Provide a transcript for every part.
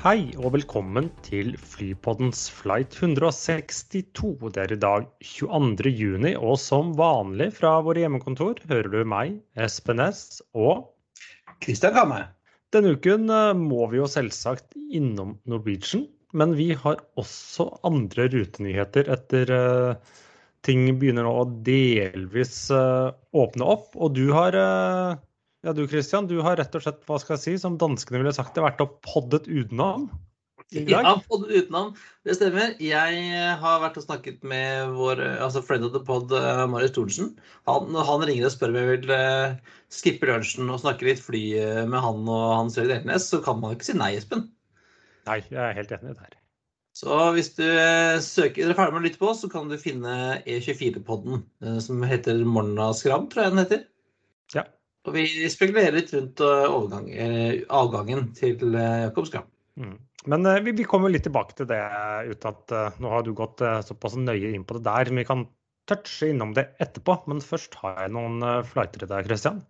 Hei og velkommen til Flypoddens flight 162. Det er i dag 22. juni, og som vanlig fra våre hjemmekontor hører du meg, Espen S, og Kristian Kamme. Denne uken eh, må vi jo selvsagt innom Norwegian, men vi har også andre rutenyheter etter uh, ting begynner nå å delvis uh, åpne opp. Og du har uh, ja, du Christian, du har rett og slett, hva skal jeg si, som danskene ville sagt det, vært og poddet utenom? Ja, poddet utenom. Det stemmer. Jeg har vært og snakket med vår altså friend of the pod, Marius Thorensen. Han, han ringer og spør om jeg vil uh, skippe lunsjen og snakke litt fly med han og Hans Jørgen Eltnes, så kan man ikke si nei, Espen. Nei, jeg er helt enig der. Så hvis du søker, er ferdig med å lytte på, så kan du finne E24-podden, som heter Morna Skram, tror jeg den heter. Ja. Og vi spekulerer litt rundt avgangen til Jakob Skram. Mm. Men uh, vi, vi, kommer litt tilbake til det uten at uh, nå har du gått uh, såpass nøye inn på det der. Men vi kan touche innom det etterpå. Men først har jeg noen flightere der, Christian.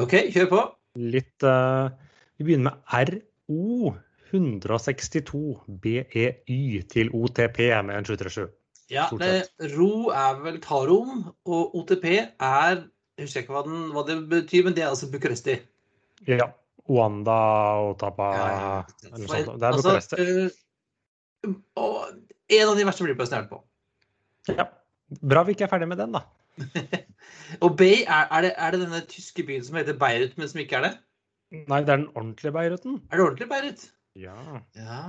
OK, kjør på. Litt Vi begynner med RO 162 BEY til OTP med en 737. Ja, det, RO er vel Tarom, og OTP er jeg husker ikke hva, den, hva, det betyr, men det er altså Bucuresti. Ja. Oanda Tapa ja, ja. eller sånt. Det er Bucuresti. Altså, uh, en av de verste flyplassene jeg har vært på. Ja. Bra vi ikke er ferdig med den, da. og Bay, er, er, det, er, det, denne tyske byen som heter Beirut, men som ikke er det? Nei, det er den ordentlige Beiruten. Er det ordentlig Beirut? Ja. Ja,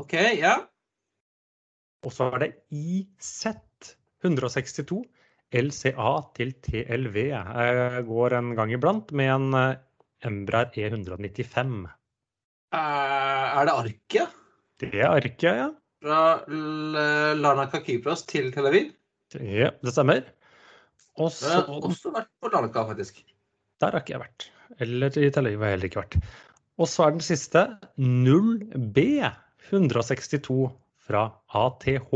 OK. Ja. Og så er det IZ 162. LCA til TLV jeg går en gang iblant med en Embraer E195. Er det Arkia? Det er Arkia, ja. Fra Larnaca Kypros til Tel Aviv? Ja, det stemmer. Og så Jeg har også vært på Larnaca, faktisk. Der har ikke jeg vært. Eller i Tel Aviv har jeg heller ikke vært. Og så er den siste 0B 162 fra ATH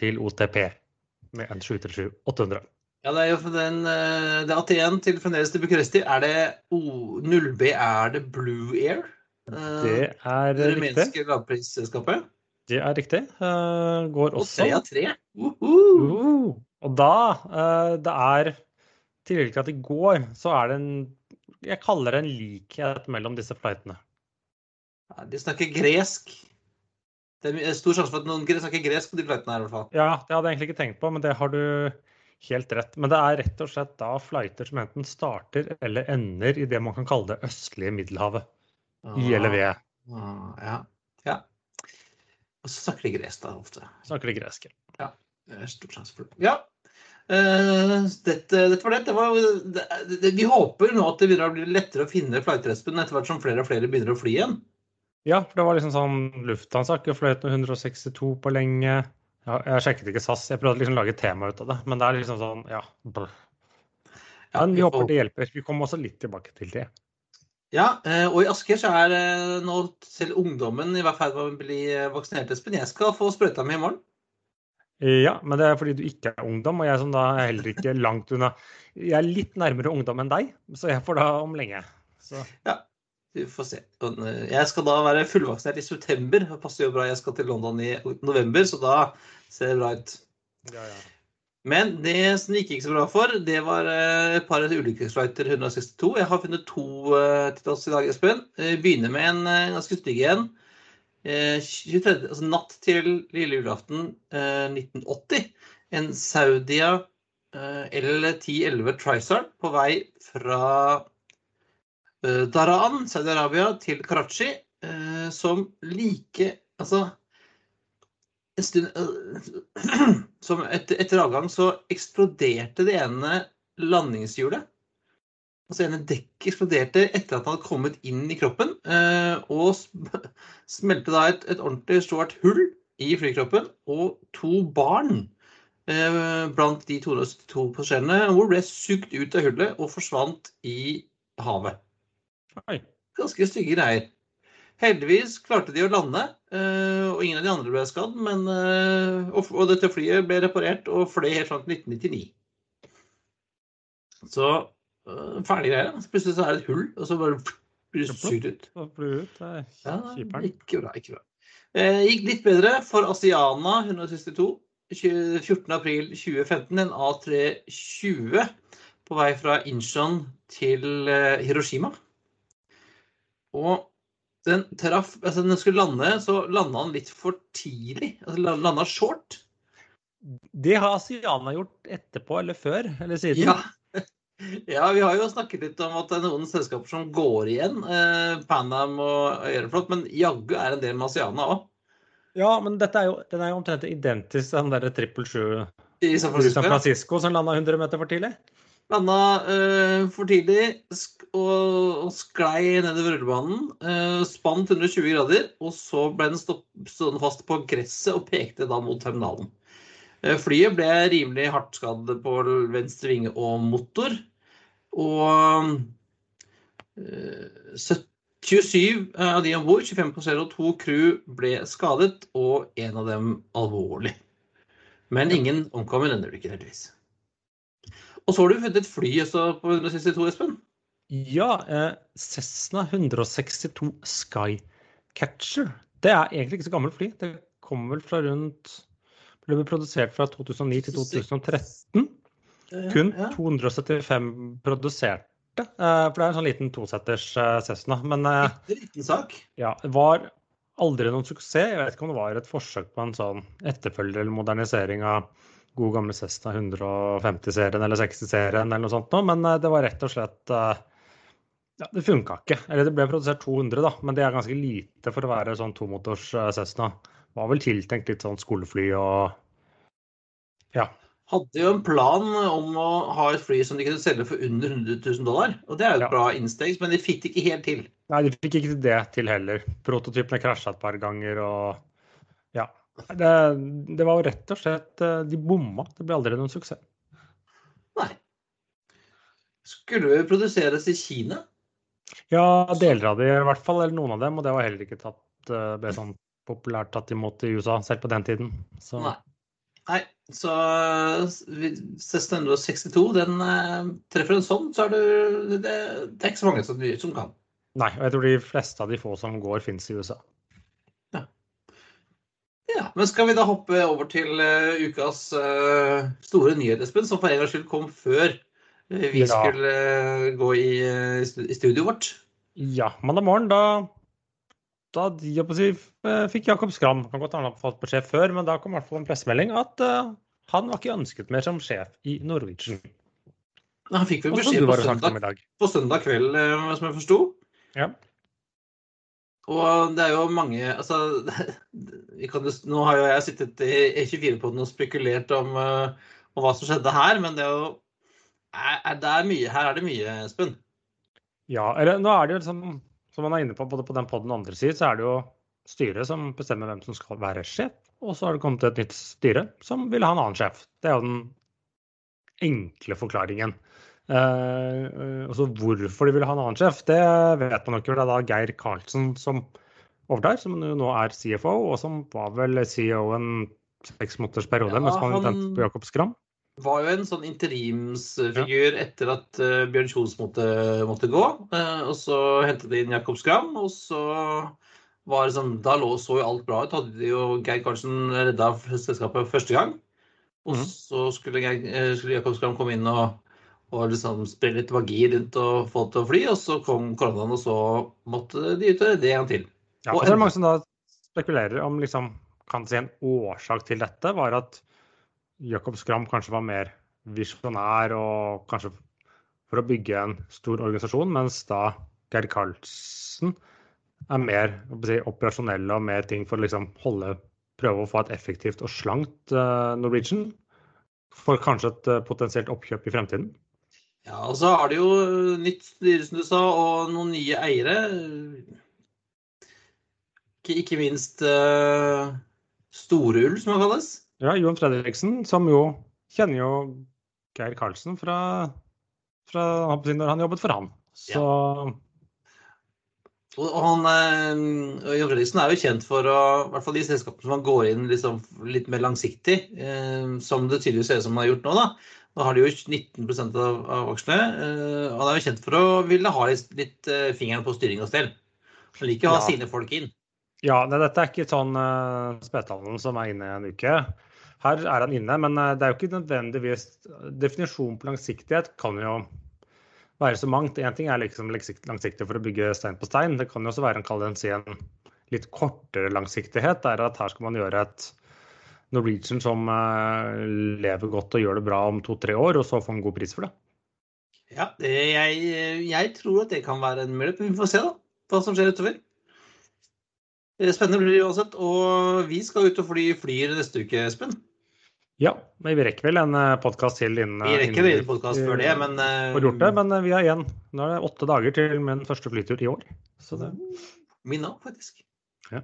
til OTP med en 737-800. Ja, det er jo den, det er AT1 til fremdeles til Bucuresti. Er det oh, 0B, er det Blue Air? Det er det riktig. rumenske lavprisselskapet? Det er riktig. Uh, går Og også tre av tre. Uh -huh. uh, Og da Det er tillegg til at det går, så er det en Jeg kaller det en likhet mellom disse flightene. Ja, de snakker gresk. Det er stor sjanse for at noen snakker gresk på de flightene her, i hvert fall. Ja, det hadde jeg egentlig ikke tenkt på, men det har du helt rett. Men det er rett og slett da flighter som enten starter eller ender i det man kan kalle det østlige Middelhavet. I eller ved. Ah, ja. ja. Og så snakker de gresk, da, ofte. Snakker de gresk. Ja. Det er stor sjanse for det. Ja. Uh, dette, dette, var det. det, var, det, det vi håper nå at det begynner å bli lettere å finne flightrespen etter hvert som flere og flere begynner å fly igjen. Ja, for det var liksom sånn Lufthansa har ikke fløyet noe 162 på lenge. Ja, jeg sjekket ikke SAS. Jeg prøvde å liksom lage et tema ut av det. Men det er liksom sånn, ja. ja vi håper det hjelper. Vi kommer også litt tilbake til det. Ja, og i Asker så er nå selv ungdommen i hvert fall med å bli vaksinert, Espen. Jeg skal få sprøyta mi i morgen. Ja, men det er fordi du ikke er ungdom, og jeg som da er heller ikke langt unna. Jeg er litt nærmere ungdom enn deg, så jeg får da om lenge. Så. Ja, vi får se. Jeg skal da være fullvaksinert i september. Det passer jo bra. Jeg skal til London i november, så da ser det bra ut. Ja, ja. Men det som det ikke gikk så bra for, det var et par ulykkesflighter 162. Jeg har funnet to til oss i dag, Espen. Begynner med en ganske stygg en. 23, altså natt til lille julaften 1980. En Saudia L1011 Trisar på vei fra Daran, Saudi-Arabia, til Karachi, som like Altså en stund Som etter, etter avgang så eksploderte det ene landingshjulet. Altså ene dekket eksploderte etter at han hadde kommet inn i kroppen. eh, Og smelte da et, et ordentlig stort hull i flykroppen. Og to barn eh, blant de 272 passasjerene om bord ble sugd ut av hullet og forsvant i havet. Oi. Ganske stygge greier. Heldigvis klarte de å lande, eh, og ingen av de andre ble skadd. Men, eh, og, dette flyet ble reparert og fløy helt fram til 1999. Så øh, ferdig greie. Plutselig så er det et hull, og så bare blir det sugd ut. Ja, ikke bra. ikke bra. Eh, gikk litt bedre for Asiana 162. 14.4.2015 en A320 på vei fra Incheon til eh, Hiroshima. Og den traff Altså, den skulle lande, så landa den litt for tidlig. Altså landa short. Det har Asiana gjort etterpå eller før eller siden. Ja. ja, vi har jo snakket litt om at det er noen selskaper som går igjen. Eh, Panam og Aeroflot, men jaggu er en del med Asiana òg. Ja, men dette er jo, den er jo omtrent identisk den derre 777 sju i San. Francisco som landa 100 meter for tidlig. Landa uh, for tidlig sk og, og sklei nedover rullebanen. Uh, spant 120 grader, og så ble den stående fast på gresset og pekte da mot terminalen. Uh, flyet ble rimelig hardt skadd på venstre vinge og motor. Og eh, 70 27 av de om bord, 25 passasjerer og to crew, ble skadet, og en av dem alvorlig. Men ingen omkom i denne ulykken, heldigvis. Og så har du funnet et fly på 162, Espen. Ja, eh, Cessna 162 Skycatcher. Det er egentlig ikke så gammelt fly. Det kom vel fra rundt Ble produsert fra 2009 til 2013. Kun 275 produserte. Eh, for det er en sånn liten toseters eh, Cessna. Men eh, ja, var aldri noen suksess. Jeg vet ikke om det var et forsøk på en sånn etterfølger eller modernisering av god gamle Cessna 150-serien eller 60-serien eller noe sånt noe, men eh, det var rett og slett eh, ja, det funka ikke. Eller det ble produsert 200, da, men det er ganske lite for å være sånn tomotors eh, Cessna. Var vel tiltenkt litt sånn skolefly og ja. Hadde jo en plan om å ha et fly som de kunne selge for under 100 000 dollar. Og det er jo et Ja. bra innsteg, men de fikk det ikke helt til. Nei, de fikk ikke det til heller. Prototypene krasja et par ganger og. Det, det var jo rett og slett eh, De bomma. Det ble aldri noen suksess. Nei. Skulle jo produseres i Kina. Ja, deler av de i hvert fall, eller noen av dem, og det var heller ikke tatt, eh, ble sånn populært tatt imot i USA, selv på den tiden. Så Nei. Nei, så 1662, den eh, treffer en sånn, så er det, det, det er ikke så mange som, som kan. nei. Og jeg tror de fleste av de få som går, fins i USA. Men skal vi da hoppe over til uh, ukas uh, store nyhet, Espen, som for en gangs skyld kom før eh, vi Ja. skulle uh, gå i, i studioet vårt? Ja, mandag morgen, da da på si, fikk Jakob Skram kan godt han har fått beskjed før, men da kom i hvert fall en pressemelding at han var ikke ønsket mer som sjef i Norwegian. Han fikk vel beskjed på søndag, på søndag kveld, som jeg forsto. Ja. Og det er jo mange altså, jo- Nå har jo jeg sittet i E24-podden og spekulert om, eh, om hva som skjedde her, men det er jo er, er, mye, Her er det mye, Espen. Ja, eller nå er det jo liksom, som man er inne på både på den podden og andre side, så er det jo styret som bestemmer hvem som skal være sjef. Og så har det kommet et nytt styre som vil ha en annen sjef. Det er jo den enkle forklaringen. Eh, eh, og så hvorfor de vil ha en annen sjef, det vet man ikke. Det er da Geir Karlsen som overtar, som nå er CFO, og som var vel CEO en seks måneders periode Ja, mens man han- ventet på Jakob Skram. var jo en sånn interimsfigur etter at eh, Bjørn Kjos måtte, måtte gå. og så hentet de inn Jakob Skram, og så var det sånn, Da lå, så jo alt bra ut. Hadde de jo Geir Karlsen redda selskapet første gang. Og Mhm. så skulle, Geir, skulle Jakob Skram komme inn og, og liksom spille litt magi rundt og få det til å fly. Og så kom koronaen, og så måtte de ut og redde en til. Ja, Og så er det mange som da spekulerer om liksom, kan si en årsak til dette var at Jacob Skram kanskje var mer visjonær og kanskje for å bygge en stor organisasjon, mens da Geir Karlsen er mer si, operasjonell og mer ting for å liksom holde prøve å få et effektivt og slankt eh, Norwegian. For kanskje et eh, potensielt oppkjøp i fremtiden. Ja, og så har de jo nytt styre, som du sa, og noen nye eiere. Ikke, minst uh, Storull, som han kalles. Ja, Johan Fredriksen, som jo kjenner jo Geir Karlsen fra, fra når han jobbet for han. Så ja. Og han, og Jon Fredriksen er jo kjent for å, i hvert fall de selskapene som han går inn liksom, litt mer langsiktig, eh, som det tydeligvis ser ut som han har gjort nå. da. Nå har de jo 19% av, av aksjene. Han er jo kjent for å ville ha litt, litt uh, fingeren på styring og stell. Han liker å ha ja. sine folk inn. Ja, nei, dette er ikke sånn uh, Spetalen som er inne en uke. Her er han inne, men det er jo ikke nødvendigvis Definisjonen på langsiktighet kan jo være så mangt. Én ting er liksom langsiktig for å bygge stein på stein. Det kan jo også være en, en litt kortere langsiktighet. Det er at Her skal man gjøre et Norwegian som uh, lever godt og gjør det bra om to-tre år, og så få en god pris for det. Ja, det, jeg, jeg, tror at det kan være en mulighet. Vi får se da, hva som skjer utover. Spennende blir det uansett. Og vi skal ut og fly flyer neste uke, Espen. Ja, men vi rekker vel en eh, podkast til innen Vi rekker vel en podkast før det, men uh, gjort det, Men vi har igjen. Nå er det åtte dager til min første flytur i år. Så det Min òg, faktisk. Ja.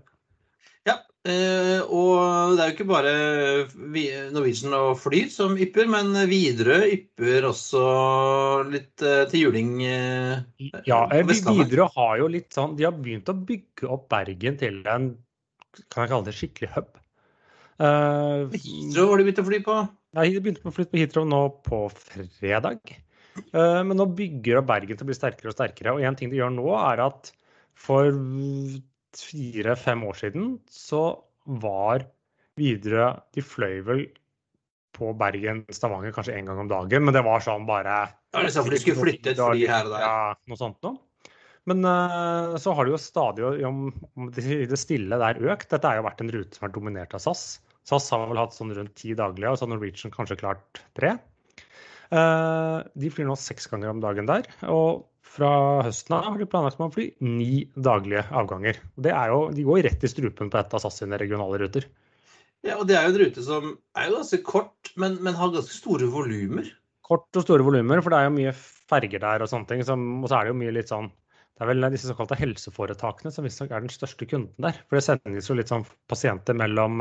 Ja. og det er jo ikke bare Norwegian og Fly som ypper, men Widerøe ypper også litt til juling. ja, Widerøe har jo litt sånn De har begynt å bygge opp Bergen til en kan jeg kalle det skikkelig hub. Uh, Heathrow har de begynt å fly på? Ja, de begynte å fly på Hitro nå på fredag. Uh, men nå bygger Bergen til å bli sterkere og sterkere. Og en ting de gjør nå, er at for fire-fem år siden så var Widerøe De fløy vel på Bergen-Stavanger kanskje én gang om dagen, men det var sånn bare Ja, sånn for de skulle flytte et fly her og der. Ja, noe sånt noe. Men uh, så har det jo stadig om, om det stille der økt. Dette har jo vært en rute som er dominert av SAS. SAS har vel hatt sånn rundt ti daglige, og så har Norwegian kanskje klart tre. Uh, de flyr nå seks ganger om dagen der. Og fra høsten av har de planlagt å fly ni daglige avganger. Det er jo, de går rett i strupen på et av SAS sine regionale ruter. Ja, og Det er jo en rute som er jo ganske kort, men, men har ganske store volumer. Kort og store volumer, for det er jo mye ferger der og sånne ting. Som, og så er det jo mye litt sånn det er vel disse såkalte helseforetakene som visstnok er den største kunden der. For det sendes jo litt sånn pasienter mellom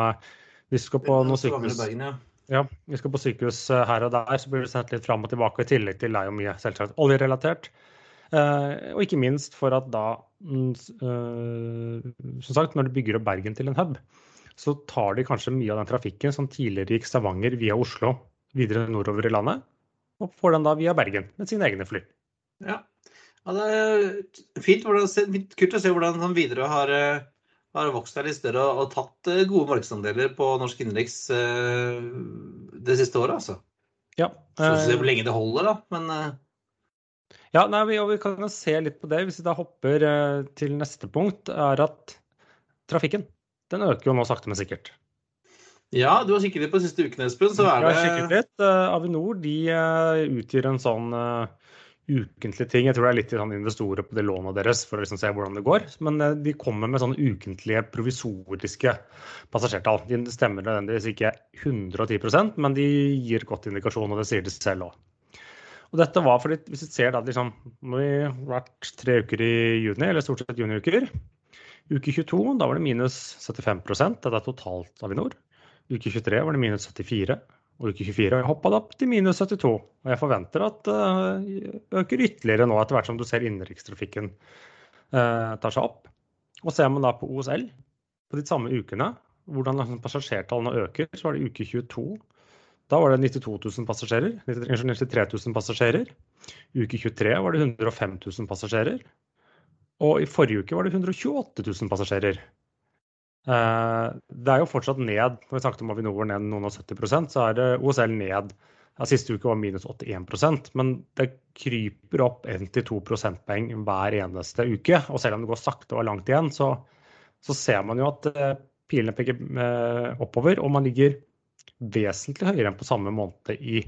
hvis Vi skal på noen sykehus Bergen, ja, Ja, vi skal på sykehus eh, her og der, så blir det sendt litt fram og tilbake. I tillegg til det er jo mye selvsagt oljerelatert. Eh, og ikke minst for at da mm, Som sagt, når du bygger opp Bergen til en hub, så tar de kanskje mye av den trafikken som tidligere gikk Stavanger via Oslo videre nordover i landet, og får den da via Bergen med sine egne fly. Ja, ja, det er fint, kult å se hvordan han videre har, eh, har vokst seg litt større og, og tatt eh, gode markedsandeler på norsk innenriks eh, det siste året, altså. Ja. Så vi se hvor lenge det holder, da. Men Ja, nei, vi, vi, kan se litt på det. Hvis vi da hopper til neste punkt, er at trafikken den øker jo nå sakte, men sikkert. Ja, du har kikket litt på siste ukene, Espen. Så er det Jeg har kikket litt. Avinor de utgjør en sånn ukentlig ting. Jeg tror det er litt sånn investorer på det lånet deres for å liksom se hvordan det går. Men eh, de kommer med sånne ukentlige provisoriske passasjertall. De stemmer nødvendigvis ikke 110% men de gir godt indikasjon, og det sier de selv òg. Og dette var fordi, Hvis vi ser da, liksom, Nå har vi vært tre uker i juni, eller stort sett juniuker. Uke 22 da var det minus 75 Dette er totalt Avinor. Uke 23 var det minus 74 og uke 24 hoppa det opp til minus 72. Og jeg forventer at det uh, øker ytterligere nå etter hvert som du ser innenrikstrafikken eh, tar seg opp. Og ser man da på OSL på de samme ukene, hvordan liksom passasjertallene øker, så var det uke 22. Da var det 92 000 passasjerer. 93 000 passasjerer. Uke 23 var det 105 000 passasjerer. Og i forrige uke var det 128 000 passasjerer. Eh, det er jo fortsatt ned. Når vi snakket om Avinor ned noen og 70% så er det OSL ned. Ja, siste uke var minus 81% men det kryper opp 1-2 prosentpoeng hver eneste uke. Og selv om det går sakte og langt igjen, så, så ser man jo at uh, pilene peker uh, oppover. Og man ligger vesentlig høyere enn på samme måned i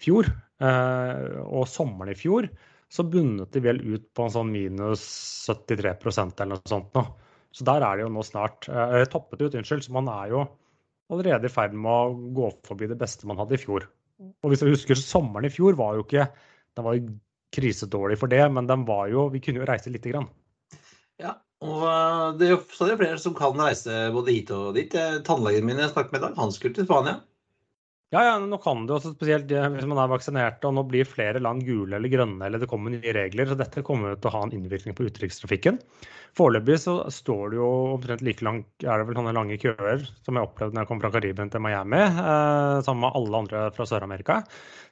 fjor. Uh, og sommeren i fjor så bundet de vel ut på en sånn minus 73% eller noe sånt nå. Så der er det jo nå snart eh, toppet ut, unnskyld. Så man er jo allerede i ferd med å gå forbi det beste man hadde i fjor. Og hvis dere husker, så sommeren i fjor var jo ikke Den var jo krisedårlig for det, men den var jo Vi kunne jo reise lite grann. Ja, og eh, det er jo flere som kan reise både hit og dit. Eh, Tannlegen min jeg snakket med i dag, han skulle til Spania. Ja, ja, nå kan det også spesielt hvis man er vaksinert, og nå blir flere land gule eller grønne, eller det kommer nye regler, så dette kommer til å ha en innvirkning på utenrikstrafikken. Foreløpig så står det jo omtrent like langt, er det vel sånne lange køer som jeg opplevde når jeg kom fra Karibien til Miami, eh, sammen med alle andre fra Sør-Amerika.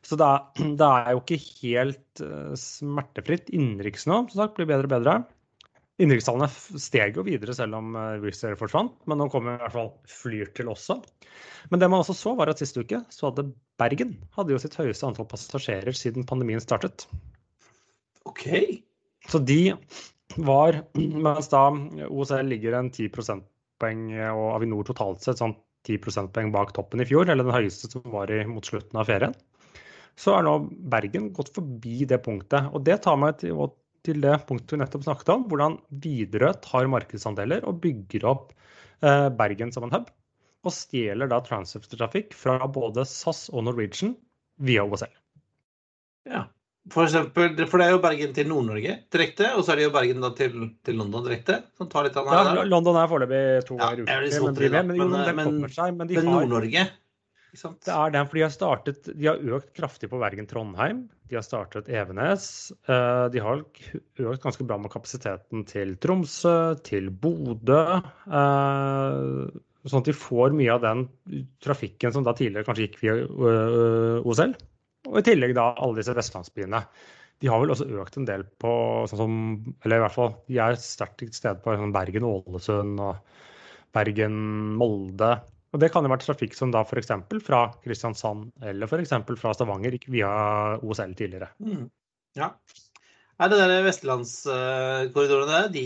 Så det er, det er, jo ikke helt eh, smertefritt. Innenriks nå, som sagt, blir bedre og bedre. Innenrikstallene steg jo videre selv om uh, Wizz Air forsvant, men nå kommer i hvert fall Flyr til også. Men det man også så, var at sist uke så hadde Bergen hadde jo sitt høyeste antall passasjerer siden pandemien startet. OK. Så de var, mens da OSL ligger en 10 prosentpoeng, og Avinor totalt sett sånn 10 prosentpoeng bak toppen i fjor, eller den høyeste som var i, mot slutten av ferien, så er nå Bergen gått forbi det punktet. Og det tar meg til til det punktet vi nettopp snakket om, hvordan Widerøe tar markedsandeler og bygger opp eh, Bergen som en hub. Og stjeler da transfer-trafikk fra både SAS og Norwegian via OSL. Ja, for eksempel, for det er jo Bergen til Nord-Norge direkte, og så er det jo Bergen da til, til London direkte. som tar litt av ja, London er foreløpig to ganger ja, i uken. Men, men, men, men, men, men Nord-Norge det er den, for de har startet, de har økt kraftig på Bergen-Trondheim. De har startet Evenes. Eh, de har økt ganske bra med kapasiteten til Tromsø, til Bodø. Eh, sånn at de får mye av den trafikken som da tidligere kanskje gikk via eh, OSL. Og i tillegg da alle disse vestlandsbyene. De har vel også økt en del på sånn som Eller i hvert fall de er sterkt til stede på sånn Bergen-Ålesund og Bergen-Molde. Og Det kan jo være trafikk som da f.eks. fra Kristiansand eller f.eks. fra Stavanger via OSL tidligere. Mm. Ja. Nei, det der Vestlandskorridorene der, de,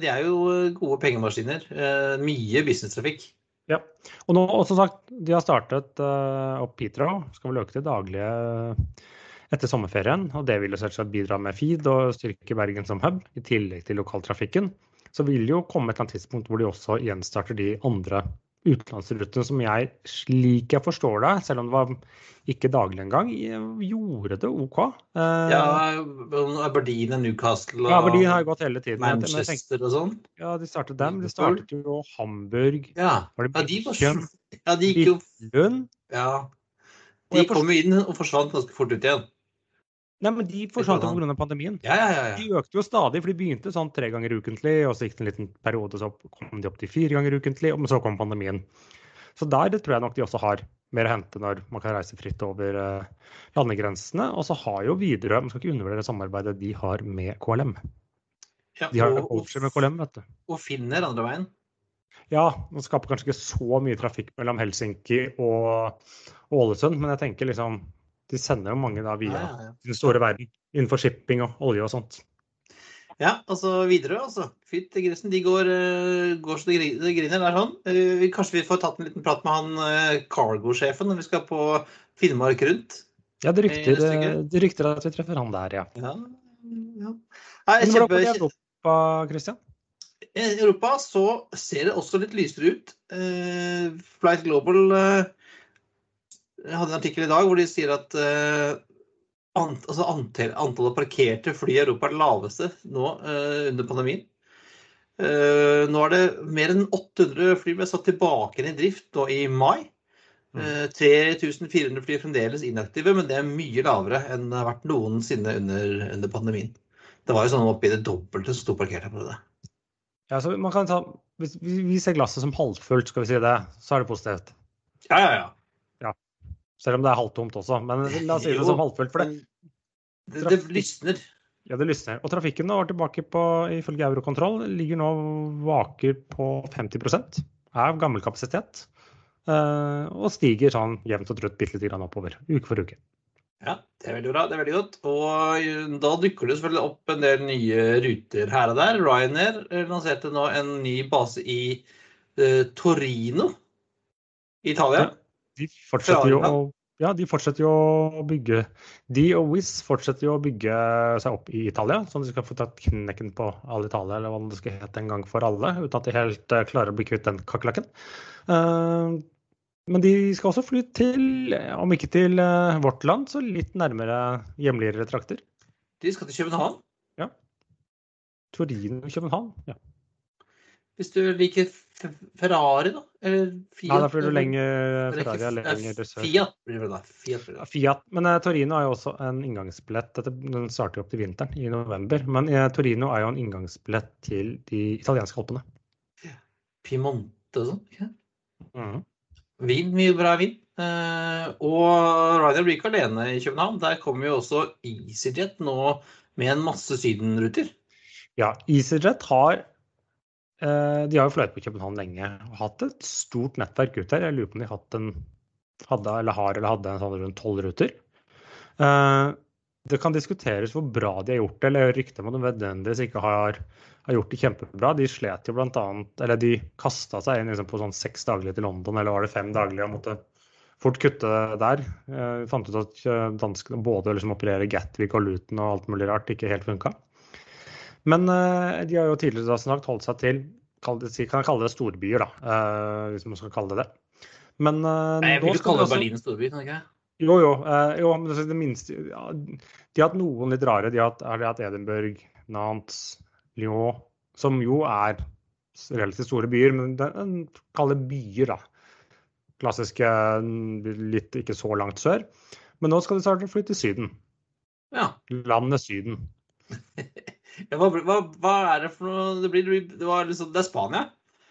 de, er jo gode pengemaskiner. Eh, mye businesstrafikk. Ja. Og nå, som sagt, de har startet uh, opp Heathrow. Skal vel øke til daglige etter sommerferien. Og det vil jo selvsagt bidra med feed og styrke Bergen som hub, i tillegg til lokaltrafikken. Så vil det jo komme et eller annet tidspunkt hvor de også gjenstarter de andre utenlandsrutene som jeg, slik jeg forstår det, selv om det var ikke daglig engang, gjorde det OK. Eh, ja, Aberdeen og Newcastle og ja, Aberdeen har gått hele tiden. Manchester tenkte, og sånn. Ja, de startet dem. De startet jo Hamburg. Ja, var det ja de, var, ja, de gikk jo Lund. Ja. De kom jo inn og forsvant ganske fort ut igjen. Nei, men De forsvant jo pga. pandemien. Ja, ja, ja, De økte jo stadig, for de begynte sånn tre ganger ukentlig, og så gikk det en liten periode, så kom de opp til fire ganger ukentlig, og så kom pandemien. Så der det tror jeg nok de også har mer å hente når man kan reise fritt over uh, landegrensene. Og så har jo Widerøe, man skal ikke undervurdere samarbeidet de har med KLM. Ja, de har og, med KLM, vet du. Og finner andre veien. Ja, man skaper kanskje ikke så mye trafikk mellom Helsinki og Ålesund, men jeg tenker liksom de sender jo mange da via ja, ja, ja. den store verden innenfor shipping og olje og sånt. Ja, altså videre, altså. Fytti grisen. De går, uh, går, så det griner. Det er sånn. Uh, kanskje vi får tatt en liten prat med han uh, cargo-sjefen når vi skal på Finnmark rundt? Ja, det rykter, det, det rykter at vi treffer han der, ja. ja, ja. Nei, Men hvordan går det i Europa, Christian? I Europa så ser det også litt lysere ut. Flight Global jeg hadde en artikkel i dag hvor de sier at uh, ant, altså antall, antallet parkerte fly i Europa er det laveste nå uh, under pandemien. Uh, nå er det mer enn 800 fly ble satt tilbake i drift nå i mai. Uh, 3400 fly er fremdeles inaktive, men det er mye lavere enn det har vært noensinne under, under pandemien. Det var jo sånn oppi det dobbelte som sto parkert her på det. Ja, så man kan ta, Hvis vi ser glasset som halvfullt, skal vi si det, så er det positivt. Ja, ja, ja. Selv om det er halvtomt også. Men la oss si det som halvfullt. For det, det, det lysner. Ja, det lysner. Og trafikken var tilbake på, ifølge Eurokontroll, ligger nå vaker på 50% av gammel kapasitet. Uh, og stiger sånn jevnt og trutt bitte lite grann oppover, uke for uke. Ja, det er veldig bra. Det er veldig godt. Og eh, da dukker det selvfølgelig opp en del nye ruter her og der. Ryanair lanserte nå en ny base i uh, Torino i Italia. Ja. De fortsetter jo å ja, de fortsetter jo å bygge De og Wizz fortsetter jo å bygge seg opp i Italia, sånn at de skal få tatt knekken på all Italia, eller hva det skal hete en gang for alle, uten at de helt uh, klarer å bli kvitt den kakerlakken. Uh, Men de skal også fly til, om ikke til eh, vårt land, så litt nærmere hjemligere trakter. De skal til København. Ja. Torino, København. Ja, Hvis du liker Ferrari, da? Eller Fiat? Nei, da flyr du lenger Ferrari er lenger til sør. Fiat blir det da. Fiat blir det. Fiat. Men eh, Torino er jo også en inngangsbillett. Dette, den starter jo opp til vinteren, i november. Men eh, Torino er jo en inngangsbillett til de italienske alpene. Piemonte og sånn. ikke? Mhm. Vin, mye bra vin. Eh, og Ryder blir ikke alene i København. Der kommer jo også EasyJet nå med en masse sydenruter. Ja, EasyJet har De har jo fløyet på København lenge og hatt et stort nettverk ut der. Jeg lurer på om de hatt en, hadde, eller har eller hadde en sånn rundt tolv ruter. Eh, det kan diskuteres hvor bra de har gjort det, eller ryktet om at de nødvendigvis ikke har, har gjort det kjempebra. De slet jo blant annet, eller de kasta seg inn liksom på sånn seks daglige til London, eller var det fem daglige, og måtte fort kutte der. Eh, vi fant ut at eh, danskene både liksom opererer Gatwick og Luton og alt mulig rart ikke helt funka. Men eh, de har jo tidligere snart holdt seg til kan jeg kalle det storbyer, da, eh, hvis man skal kalle det det. Men eh, Nei, jeg vil skal kalle det også- Berlin storby. kan jeg ikke? jo, jo. Jo men det minste ja, De har hatt noen litt rare. De har hatt, har hatt Edinburgh, Nantes, Lyon, som jo er relativt store byer, men det en kaller byer, da. Klassiske mm, litt ikke så langt sør. Men nå skal de starte å flytte til Syden. Ja. Landet Syden. Ja, hva, hva, hva er det for noe? Det, blir, det, var liksom, det er Spania?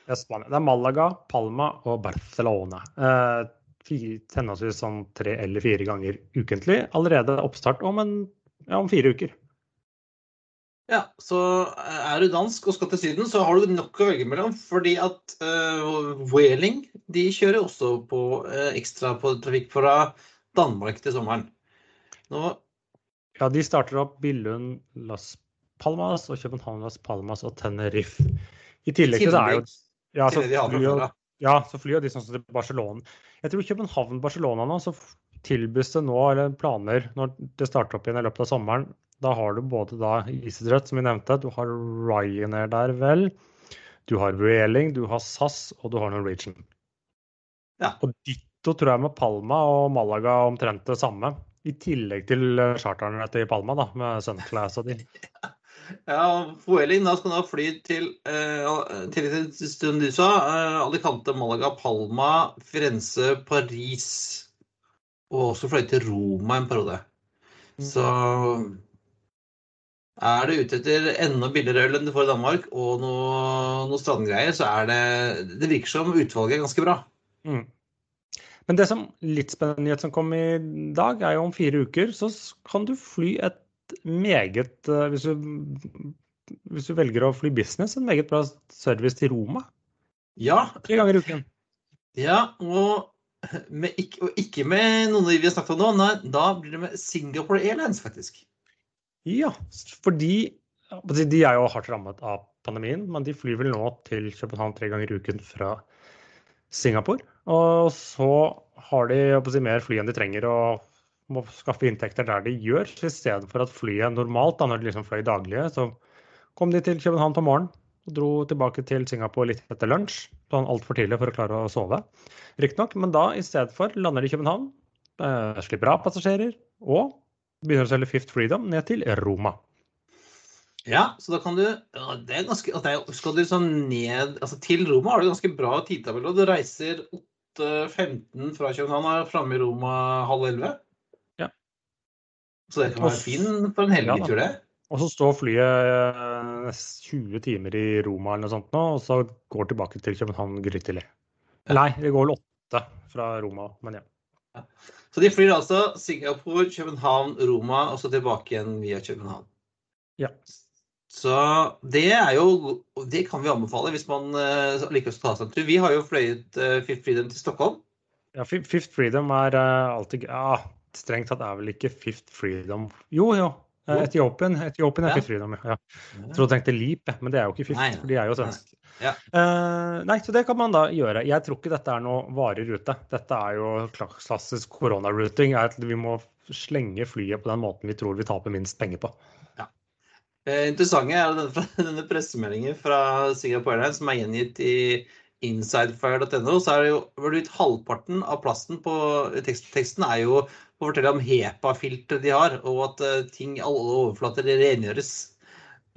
Det er Spania. Det er Malaga, Palma og Barcelona. Eh, henholdsvis sånn tre eller fire ganger ukentlig. Allerede oppstart om, en, ja, om fire uker. Ja, så er du dansk og skal til Syden, så har du nok å velge mellom. Fordi at uh, Whaling de kjører også på uh, ekstra på trafikk fra Danmark til sommeren. Nå, Ja, de starter opp Billund, Las Palmas og København, Las Palmas og Tenerife. I tillegg til det er jo ja, så flyr jo- ja, så flyr jo de sånn som til Barcelona. Jeg tror København-Barcelona nå, så tilbys det nå, eller planer, når det starter opp igjen i løpet av sommeren. Da har du både da EasyJet, som vi nevnte, du har Ryanair der vel. Du har Vueling, du har SAS og du har Norwegian. Ja. Og ditto tror jeg med Palma og Malaga omtrent det samme. I tillegg til charteren charterne til Palma, da, med Sunclass og de. Ja, Whaling da skal nå fly til eh, til til stund du sa, eh, Alicante, Malaga, Palma, Firenze, Paris. Og også fløy til Roma en periode. Så er du ute etter enda billigere øl enn du får i Danmark, og noe, noe strandgreier, så er det Det virker som utvalget er ganske bra. Mm. Men det som litt spennende nyhet som kom i dag, er jo om fire uker så kan du fly et meget eh, hvis du, hvis du velger å fly business, en meget bra service til Roma. Ja, Tre ganger i uken. ja og, med, ikke, og ikke med noen vi har snakket om nå. Nei, da blir det med Singapore Airlines, faktisk. Ja, fordi de er jo hardt rammet av pandemien, men de flyr vel nå til København tre ganger i uken fra Singapore. Og så har de si, mer fly enn de trenger og må skaffe inntekter der de gjør. I stedet for at flyet normalt, da, når de liksom fløy daglige, så kom de til København på morgenen og dro tilbake til Singapore litt etter lunsj. Sånn altfor tidlig for å klare å sove, riktignok. Men da i stedet for lander de i København, eh, slipper av passasjerer og begynner å selge Fifth Freedom ned til Roma. Ja, så da kan du det er ganske, det er, Skal du sånn ned altså Til Roma har du ganske bra tidtabell. Du reiser 8.15 fra København og er framme i Roma halv elleve. Så det kan være fin for en helgetur, det. Og så står flyet eh, 20 timer i Roma eller noe sånt nå, og så går tilbake til København grytidlig. Nei, det går vel åtte fra Roma, men ja. Så de flyr altså Singapore, København, Roma og så tilbake igjen via København. Ja. Så det er jo Det kan vi anbefale hvis man uh, liker å ta seg en tur. Vi har jo fløyet uh, Fifth Freedom til Stockholm. ja Fifth Freedom er eh, alltid Ja, strengt tatt er vel ikke Fifth Freedom Jo, jo. eh, Etiopien, Etiopien er Ja. Fifth Freedom, ja. Jeg trodde du tenkte Leap, men det er jo ikke Fifth, Nei, for de er jo svenske. Ja. Uh, nei, så det kan man da gjøre. Jeg tror ikke dette er noe varig rute. Dette er jo klassisk koronarouting. at Vi må slenge flyet på den måten vi tror vi taper minst penger på. Eh, interessante er denne, denne pressemeldingen fra Singapore Airlines som er gjengitt i insidefire.no, så er det jo litt halvparten av plasten på tekst, teksten er jo å fortelle om HEPA-filteret de har, og at uh, ting, alle overflater rengjøres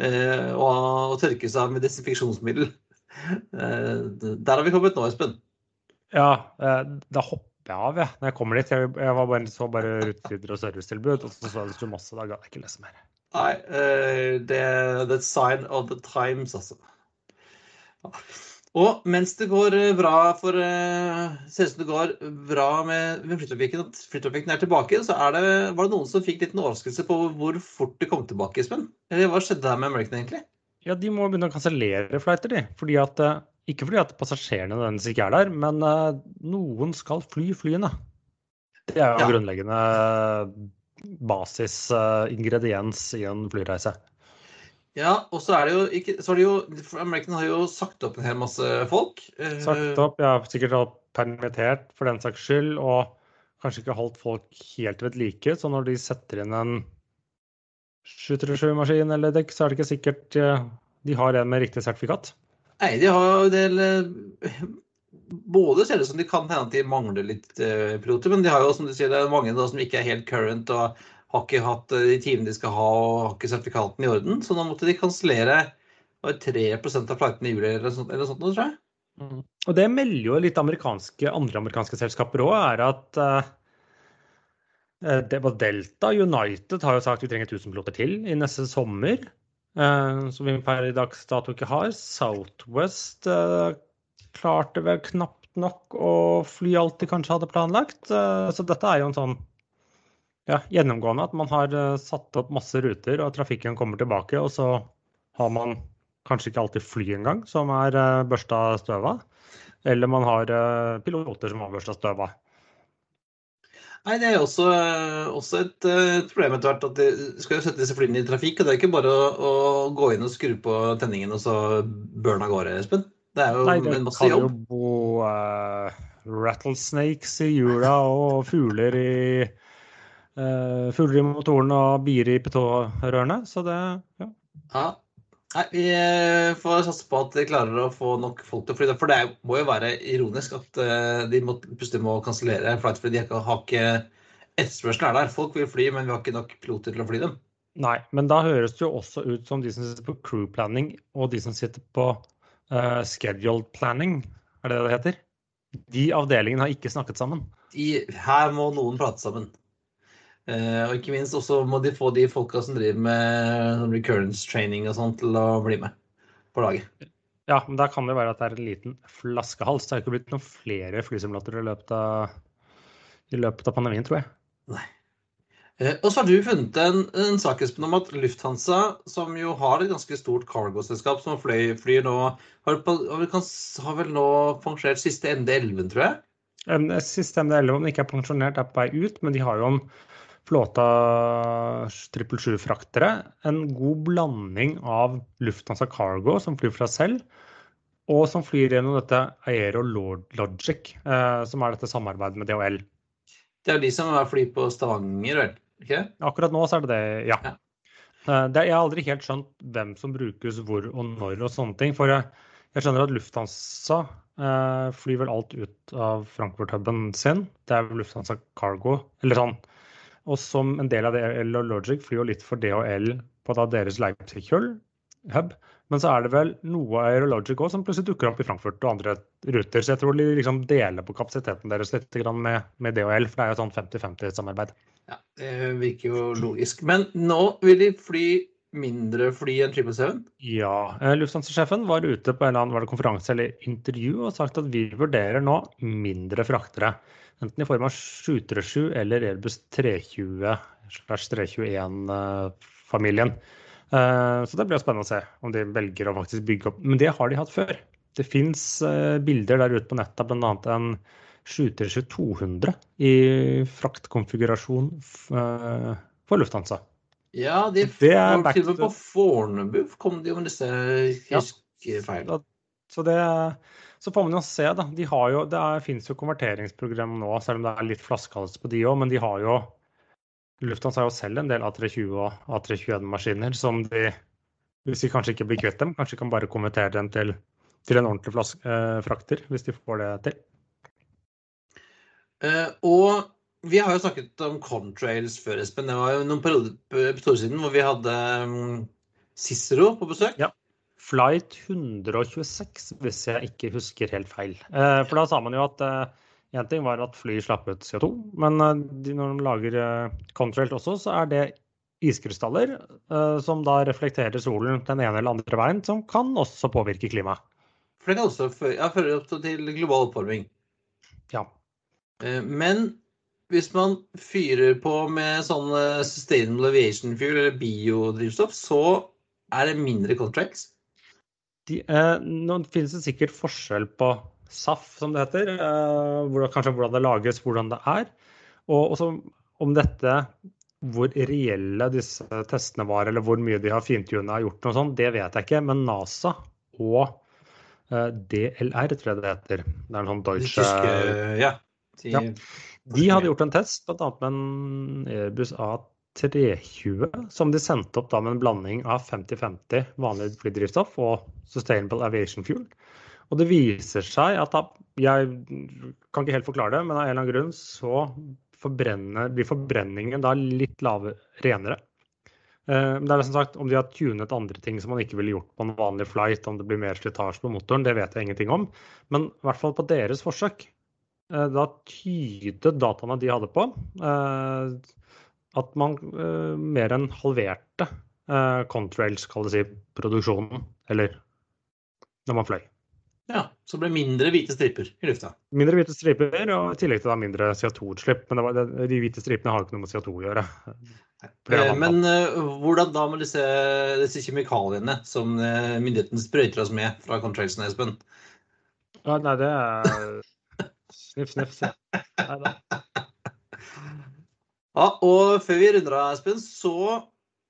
uh, og, og, tørkes av med desinfeksjonsmiddel. Uh, der har vi kommet nå, Espen. Ja, da hopper jeg av, jeg, når jeg kommer dit. Jeg, jeg var bare, så bare rutetider og servicetilbud, og så så det sto masse, da ga jeg ikke lese mer. Nei, det er the sign of the times, altså. Ja. Og mens det går eh, bra for uh, ser ut som det går bra med, med flytrafikken, at flytrafikken er tilbake, så er det, var det noen som fikk litt en overraskelse på hvor fort det kom tilbake, Espen? Eller hva skjedde her med American egentlig? Ja, de må begynne å kansellere flighter, de. Fordi at, uh, ikke fordi at passasjerene nødvendigvis ikke er der, men noen skal fly flyene. Det er jo ja. grunnleggende basisingrediens i en flyreise. Ja, og så er det jo ikke så er det jo, American har jo sagt opp en hel masse folk. Eh, sagt opp, ja. Sikkert permittert for den saks skyld. Og kanskje ikke holdt folk helt ved like. Så når de setter inn en 737-maskin eller dekk, så er det ikke sikkert de har en med riktig sertifikat. Nei, de har jo en del eh, Både ser det ut som de kan hende at de mangler litt piloter, men de har jo som du sier, det er mange da, som ikke er helt current. og har ikke hatt eh, de timene de skal ha og har ikke sertifikatene i orden. Så nå måtte de kansellere 3% av flightene i juli eller sånt, eller sånt tror jeg. Mm. Og det melder jo litt amerikanske, andre amerikanske selskaper òg, er at uh, det var Delta United har jo sagt vi trenger 1000 piloter til i neste sommer. Uh, som vi per dags dato ikke har. Southwest uh, klarte vel knapt nok å fly alt de kanskje hadde planlagt. så dette er jo en sånn ja, gjennomgående at man har eh, satt opp masse ruter, og trafikken kommer tilbake. Og så har man kanskje ikke alltid fly engang som er uh, børsta støv av. Eller man har uh, piloter som har børsta støv av. Nei, Det er også, også et, et, problem etter hvert at de skal jo sette disse flyene i trafikk. og Det er ikke bare å, å gå inn og skru på tenningen og så burne av gårde, Espen. Det er jo Nei, det en masse jobb. Nei, det kan jo bo uh, rattlesnakes i hjula og fugler i uh, fugler i motoren og bier i petårørene. Så det ja. ja. Nei, Vi eh, får satse på at de klarer å få nok folk til å fly. For det må jo være ironisk at uh, de må, plutselig må kansellere flight fordi de ikke har ikke etterspørselen er der. Folk vil fly, men vi har ikke nok piloter til å fly dem. Nei, men da høres det jo også ut som de som sitter på crew planning og de som sitter på uh, scheduled planning, er det det heter? De avdelingene har ikke snakket sammen. De, her må noen prate sammen. Eh, og ikke minst også må de få de folka som driver med recurrence training og sånt, til å bli med på laget. Ja, men da kan det være at det er en liten flaskehals. Det har ikke blitt noen flere flysimulatorer i løpet av, i løpet av pandemien, tror jeg. Nei. Eh, og så har du funnet en, en sak om at Lufthansa, som jo har et ganske stort cargo-selskap som fløy, flyr nå, har, har, vel nå pensjonert siste MD11, tror jeg? Siste MD11, om den ikke er pensjonert, er på vei ut, men de har jo en flåta 777-fraktere. En god blanding av Lufthansa Cargo, som flyr fra selv, og som flyr gjennom dette Aero Logic, eh, som er dette samarbeidet med DHL. Det er jo de som flyr på Stavanger, vel? Okay. Akkurat nå så er det det, ja. ja. Eh, det, jeg har aldri helt skjønt hvem som brukes hvor og når og sånne ting. For jeg, jeg skjønner at Lufthansa eh, flyr vel alt ut av Frankfurt-huben sin. Det er Lufthansa Cargo, eller sånn og som en del av DHL og Logic flyr jo litt for DHL på deres Leipzig-hub. Men så er det vel noe av Aerologic òg som plutselig dukker opp i Frankfurt og andre ruter. Så jeg tror de liksom deler på kapasiteten deres litt med, med DHL, for det er jo sånn 50-50-samarbeid. Ja, Det virker jo logisk. Men nå vil de fly mindre fly enn 777? Ja. Eh, Lufthansa-sjefen var ute på en eller annen konferanse eller intervju og sagt at vi vurderer nå mindre fraktere. Enten i form av 737 eller Airbus 320-321-familien. Eh, så det blir spennende å se om de velger å faktisk bygge opp. Men det har de hatt før. Det fins eh, bilder der ute på nettet, bl.a. en 737-200 i fraktkonfigurasjon eh, for Lufthansa. Ja, de det er til og med på Fornebu kom de jo med disse huskefeil. Ja, så det så får man jo se, da. De har jo, det finnes jo konverteringsprogram nå, selv om det er litt flaskehals på de òg. Men de har jo Lufthansa har jo selv en del A320 og A321-maskiner som de, hvis de kanskje ikke blir kvitt dem, kanskje kan bare konvertere dem til til en ordentlig flaske, eh, frakter, hvis de får det til. Eh, og vi har jo snakket om contrails før, Espen. Det var jo noen perioder siden hvor vi hadde um, Cicero på besøk. Ja. Flight 126, hvis jeg ikke husker helt feil. Eh, for da sa man jo at én ting var at fly slapp ut CO2, men når de lager contrail også, så er det iskrystaller som da reflekterer solen den ene eller andre veien, som kan også påvirke klimaet. For det kan også føre, ja, føre opp til global oppvarming. Ja. Men hvis man fyrer på med sånn sustainable aviation fuel eller biodrivstoff, så er det mindre contracts? De, eh, nå finnes det sikkert forskjell på SAF, som det heter. Eh, hvordan, kanskje hvordan det lages, hvordan det er. Og også om dette, hvor reelle disse testene var, eller hvor mye de har fintuna og gjort noe sånt, det vet jeg ikke. Men NASA og eh, DLR, tror jeg det heter. Det er en sånn Deutsche ja. De, ja. De hadde gjort en test, bl.a. med en Airbus A320, som de sendte opp da med en blanding av 50-50 vanlig flydrivstoff og Sustainable Aviation Fuel. Og det viser seg at da, jeg kan ikke helt forklare det, men av en eller annen grunn så blir forbrenningen da litt lavere, renere. Men det er som sagt, Om de har tunet andre ting som man ikke ville gjort på en vanlig flight, om det blir mer slitasje på motoren, det vet jeg ingenting om. Men i hvert fall på deres forsøk da tydet dataene de hadde på, at man mer enn halverte contrails, kall det si, produksjonen. Eller når man fløy. Ja, så det ble mindre hvite striper i lufta. Mindre hvite striper, og i tillegg til da mindre CO2-utslipp. Men var, de hvite stripene har ikke noe med CO2 å gjøre. Men hvordan da med disse, disse kjemikaliene som myndighetene sprøyter oss med fra contrailsen, Espen? Ja, nei, det er Sniff, sniff, se. Ja, og før vi runder av, Espen, så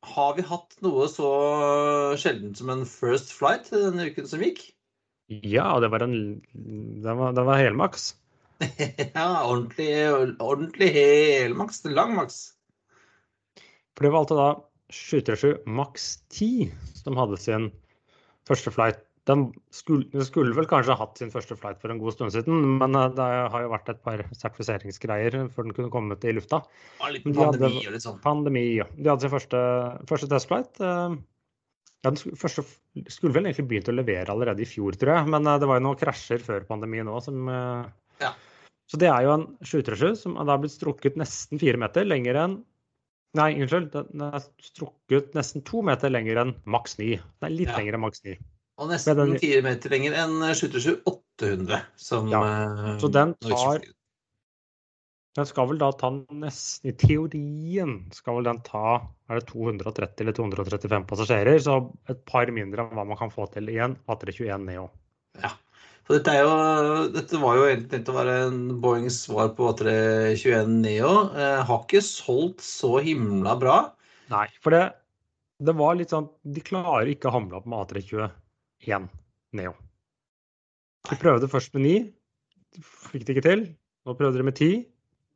har vi hatt noe så sjeldent som en first flight denne uken som gikk. Ja, det var en Den var, det var helmaks. ja, ordentlig, ordentlig helmaks. Langmaks. For det var altså da 737 maks 10 som hadde sin første flight den skulle, skulle, vel kanskje hatt sin første flight for en god stund siden, men det har jo vært et par sertifiseringsgreier før den kunne kommet i lufta. Ja, litt pandemi og litt sånn. Pandemi, ja. De hadde sin første, første testflight. Ja, den første, skulle vel egentlig begynt å levere allerede i fjor, tror jeg. Men det var jo noen krasjer før pandemien òg som ja. Så det er jo en 737 som har blitt strukket nesten fire meter lenger enn Nei, unnskyld. Den er strukket nesten to meter lenger enn maks 9. Den er litt Ja. lenger enn maks 9. Og nesten fire meter lenger enn 737 800, som Ja, eh, så den tar- Den skal vel da ta nesten I teorien skal vel den ta er det 230 eller 235 passasjerer, så et par mindre enn hva man kan få til i en A321 Neo. Ja. For dette, jo, dette var jo egentlig tenkt å være en Boeings svar på A321 Neo. Eh, har ikke solgt så himla bra. Nei, for det, det var litt sånn De klarer ikke å hamle opp med A321 Neo. De prøvde først med 9, fikk det ikke til. Nå prøvde de med 10,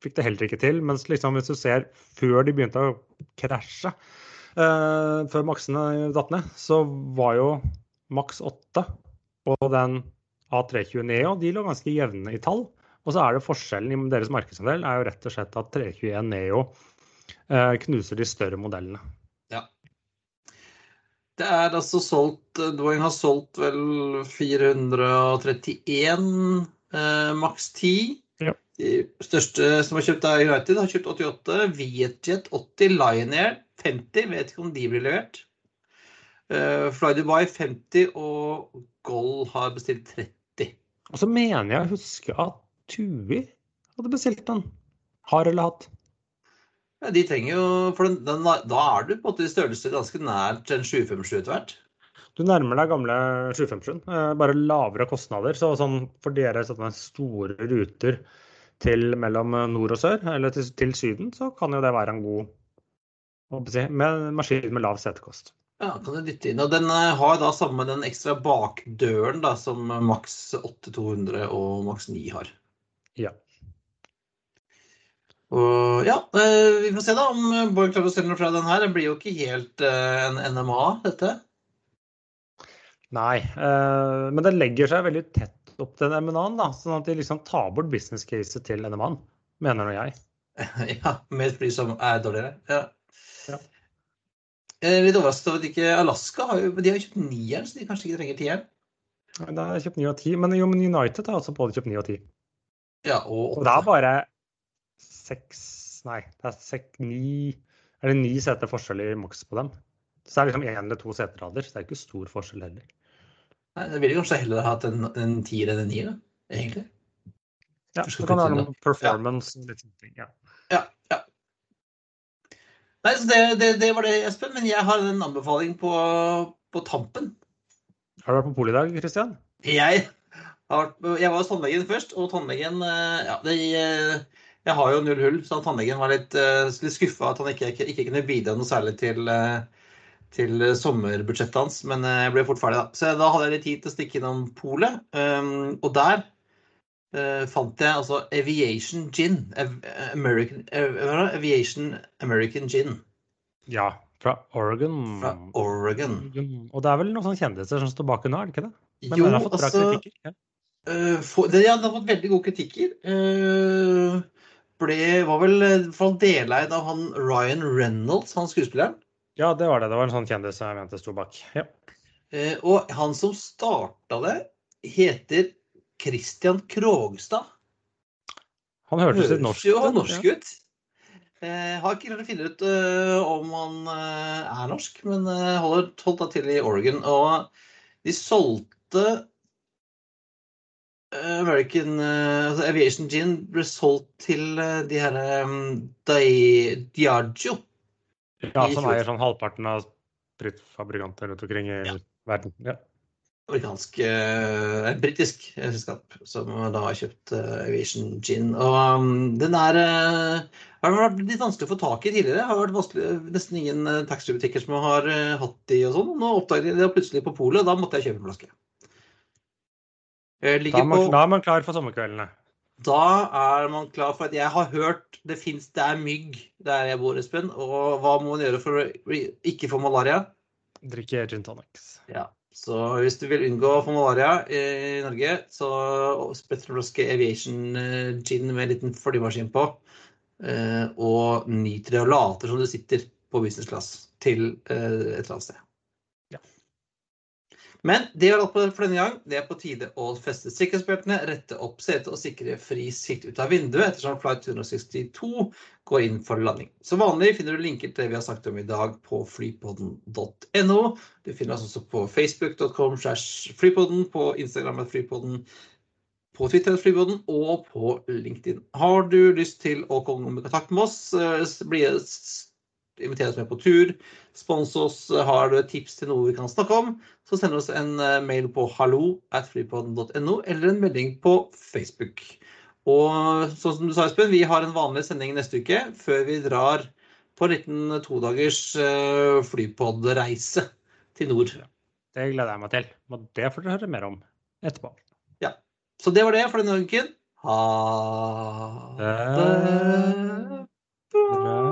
fikk det heller ikke til. Mens liksom hvis du ser før de begynte å krasje, eh, før maksene datt ned, så var jo maks 8 og den A320 Neo de lå ganske jevne i tall. Og så er det forskjellen i deres markedsandel er jo rett og slett at 321 Neo eh, knuser de større modellene. Det er altså solgt Boeing har solgt vel 431 eh, maks 10. Ja. De største som har kjøpt er United, har kjøpt 88. Vietjet 80. Lion Air 50. Vet ikke om de blir levert. Eh, Fly Dubai 50. Og Gold har bestilt 30. Og så mener jeg å huske at Tui hadde bestilt den. Har eller hatt. Ja, de trenger jo For den, den, da er du på en måte i størrelse ganske nært en 757 etter hvert. Du nærmer deg gamle 757, eh, bare lavere kostnader. Så sånn for dere sånne store ruter til mellom nord og sør, eller til, til Syden, så kan jo det være en god si, med maskin med lav setekost. Ja, kan du dytte inn. Og den eh, har da samme den ekstra bakdøren da, som maks 8200 og maks 9 har. Ja. Og ja, eh, vi får se da om Borg klarer å selge noe fra den her. Det blir jo ikke helt eh, en NMA, dette. Nei, eh, men det legger seg veldig tett opp til NMA-en, da, sånn at de liksom tar bort business caset til NMA-en, mener nå jeg. Ja, med et fly som er dårligere. Ja. Ja. Litt overrasket over at ikke Alaska har jo, de har kjøpt nieren, så de kanskje ikke trenger tieren. Det har kjøpt 9 og 10, men jo, men United har også både kjøpt 9 og 10. Ja, og Og det er bare seks Nei, det er seks, ni Er det ni seter forskjell i maks på dem? Så det er liksom én eller to seterader, så det er ikke stor forskjell heller. Nei, Det ville kanskje heller hatt en, en tier enn en nier, da, egentlig. Ja, det kan være noe performance og litt sånne ting. Ja. Ja, ja. Nei, så det, det, det var det, Espen. Men jeg har en anbefaling på, på tampen. Har du vært på polet i dag, Christian? Jeg, har jeg var hos tannlegen først, og tannlegen eh, ja, det, eh, Jeg har jo null hull, så tannlegen var litt, eh, litt skuffa at han ikke, ikke, ikke kunne bidra noe særlig til, eh, til sommerbudsjettet hans. Men eh, jeg ble fort ferdig, da. Så da hadde jeg litt tid til å stikke innom polet. Um, og der eh, fant jeg altså Aviation Gin. American? Aviation American Gin Ja, fra Oregon. fra Oregon. Og det er vel noen sånne kjendiser som står bak nå, er det ikke det? Men Jo, den har fått bra altså kritikker. Ja. Eh, få- det, ja, den har fått veldig gode kritikker. Eh, ble, var vel eh, deleid av han Ryan Reynolds, han skuespilleren. ja, det var det. Det var en sånn kjendis jeg mente sto bak. Ja. Eh, og han som starta det, heter Christian Krogstad. Han hørtes litt norsk jo han norsk ut. Eh, har ikke klart å finne ut uh, om han uh, er norsk, men uh, holder, holdt da til i Oregon. Og de solgte American eh, altså Aviation Gin ble solgt til eh, de her um, Diageo. Ja, som eier sånn halvparten av spritfabrikanter rundt omkring i Ja. verden. Ja. amerikansk, uh, britisk eh, selskap som da har kjøpt uh, Aviation Gin. Og um, den er uh, har vært litt vanskelig å få tak i tidligere. Har vært vanskelig, nesten ingen uh, taxfree-butikker som har eh, hatt de og sånn. Nå oppdaget jeg det plutselig på polet, da måtte jeg kjøpe en flaske. Jeg Da, er man, på, da er man klar for sommerkveldene. da er man klar for at jeg har hørt det fins Det er mygg der jeg bor, Espen. Og hva må man gjøre for å ikke få malaria? Drikke gin tonics. Ja, så hvis du vil unngå å få malaria i Norge, så spretter du en flaske Aviation eh, gin med en liten flymaskin på, eh, og nyt det og later som du sitter på business class til eh, et eller annet sted. Men det var alt for denne gang. Det er på tide å feste sikkerhetsbeltene, rette opp setet og sikre fri sikt ut av vinduet ettersom flight 162 går inn for landing. Som vanlig finner du linker til det vi har snakket om i dag på flypodden.no. Du finner oss også på facebook.com slash flypodden, på Instagram at flypodden, på Twitter at flypodden og på LinkedIn. Har du lyst til å komme i kontakt med oss, eh, bli invitere oss med på tur, spons oss, har du tips til noe vi kan snakke om, så send oss en eh, mail på hallo at flypodden.no eller en melding på Facebook. Og sånn som du sa, Espen, vi har en vanlig sending neste uke før vi drar på en liten todagers uh, flypodreise til nord. Det gleder jeg meg til. Og det får dere høre mer om etterpå. Så det var det for denne uken. Ha det bra.